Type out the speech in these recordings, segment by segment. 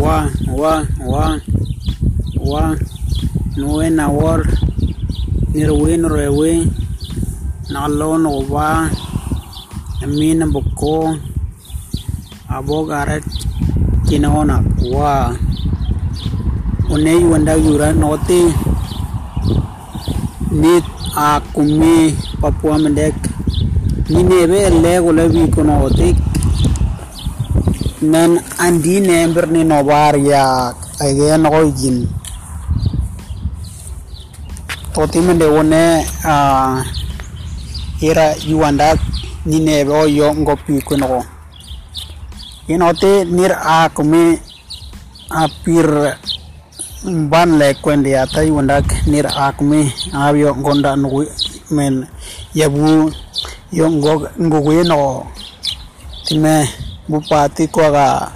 wa wa wa wa nuwe na wor nirwe nrewe na lon amin buko abo garat kinona wa unei wanda yura noti nit akumi papua mendek ninebe le gole nan andi nember ni nobar ya age no jin. Toti mende wone a ira yuanda ni nebe o yo ngopi kono inote nir akumi apir ban le kwende ata yuanda nir akumi abyo gonda no men yabu yo ngog ngogweno time bupati kwaga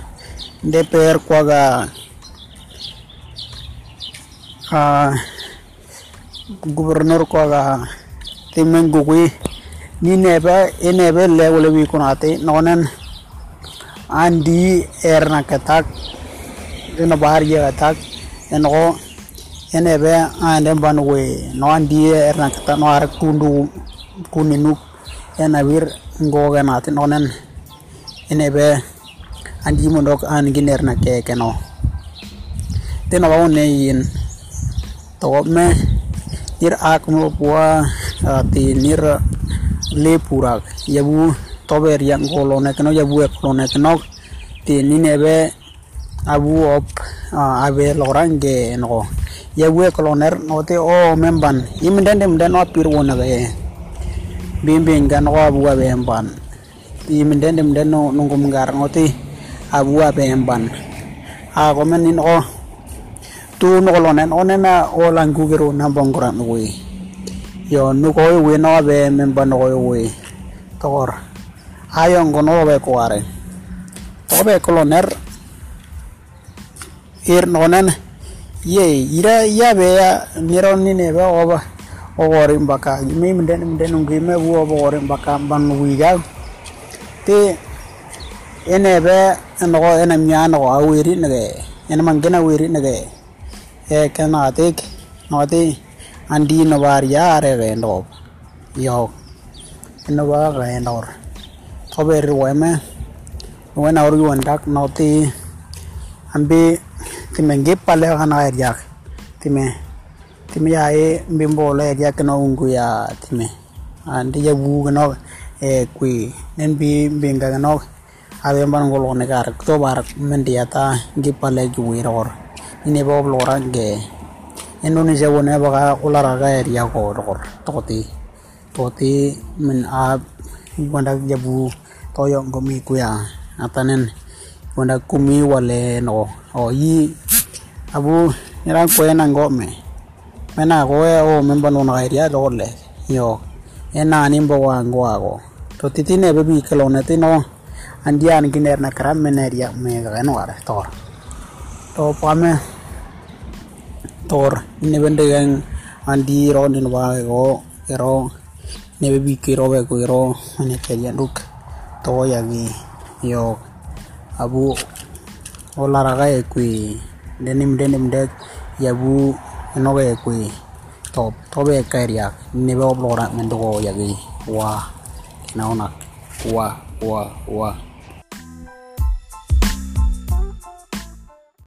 DPR kwaga uh, gubernur kwaga time ngogwi ni nebe inebe level wi kunate nonen andi erna katak ina bahar ye katak eno enebe ande banwe no andi erna katak no ar kundu kuninuk wir ngoga enebe andi mondok an giner na keke no. Teno wa ne yin. To me nir ak mo puwa ti nir le purak yabu tober yang kolo ne keno yabu ek kolo ne keno ti ni nebe abu op abe lorang ge no. Yabu ek kolo ner no te o memban. Imden dem den o pir wona ge bimbing gan o abu abe emban imden dem den no nungum gar no te abu abe emban a komen nin o tu no onena o langu gero na bongran yo nu ko we no be memban no we ayo ngono be ko are to be koloner ir nonen ye ira ya be ya miron ni ne be oba o gori mbaka mi mden mden ngi me wo bo gori mbaka ban wi ga te ene be no ene mya no awiri ne ene mangena wiri ne e kana tek no te andi no var ya re ge no yo no va ge no to be ru me no na ru wan dak no te ambe ti me nge pale kana er jak ti me ti me ya e bimbo le jak no ungu ya ti me andi ya bu no e kui nen bi binga no ave ban ngolo ne gar to bar men dia ta nge pale ror bob loran ge indonesia wona baka ulara ga area ko ror toti toti men a wanda jabu toyo gomi kuya atanen wanda kumi wale no. O yi abu nira ko ena ngome mena ko e o memba no na area do le. Yo ena ni mbo wa ngo ago to titine be bi kelone tino andian kiner na kram meneria me ga no ara tor. To pame tor. Ne bende andi ro ni wa go ero ne be bi ki ro be ko ro ane ke ya duk to ya gi yo abu olara ga e kui denim denim de ya bu no ga e kui. To to be ka ria ne be oblora do ya gi wa na ona wa wa wa